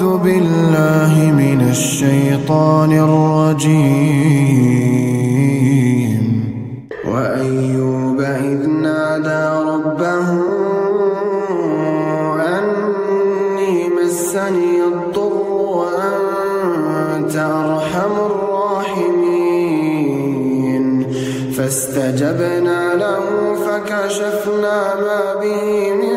أعوذ بالله من الشيطان الرجيم. وأيوب إذ نادى ربه أني مسني الضر وأنت أرحم الراحمين. فاستجبنا له فكشفنا ما به من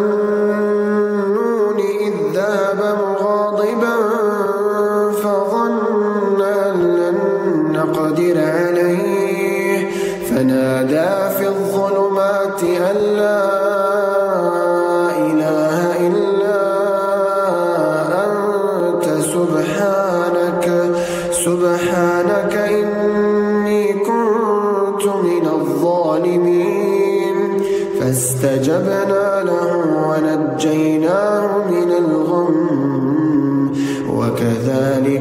مغاضبا فظن أن لن نقدر عليه. فنادى في الظلمات أن لا إله إلا أنت. سبحانك سبحانك إني كنت من الظالمين. فاستجبنا له ونجيناه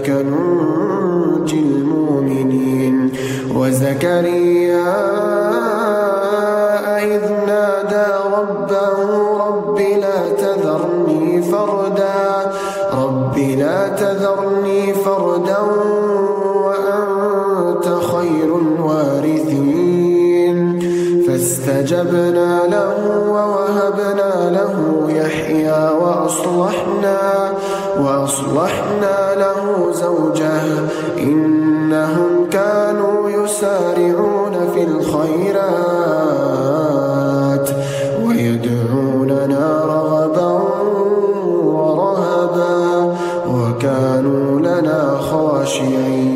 وكذلك ننجي المؤمنين. وزكريا إذ نادى ربه رب لا تذرني فردا. رب لا تذرني فردا وأنت خير الوارثين. فاستجبنا له ووهبنا له يحيى وأصلحنا, وأصلحنا له زوجه. إنهم كانوا يسارعون في الخيرات ويدعوننا رغبا ورهبا وكانوا لنا خاشعين.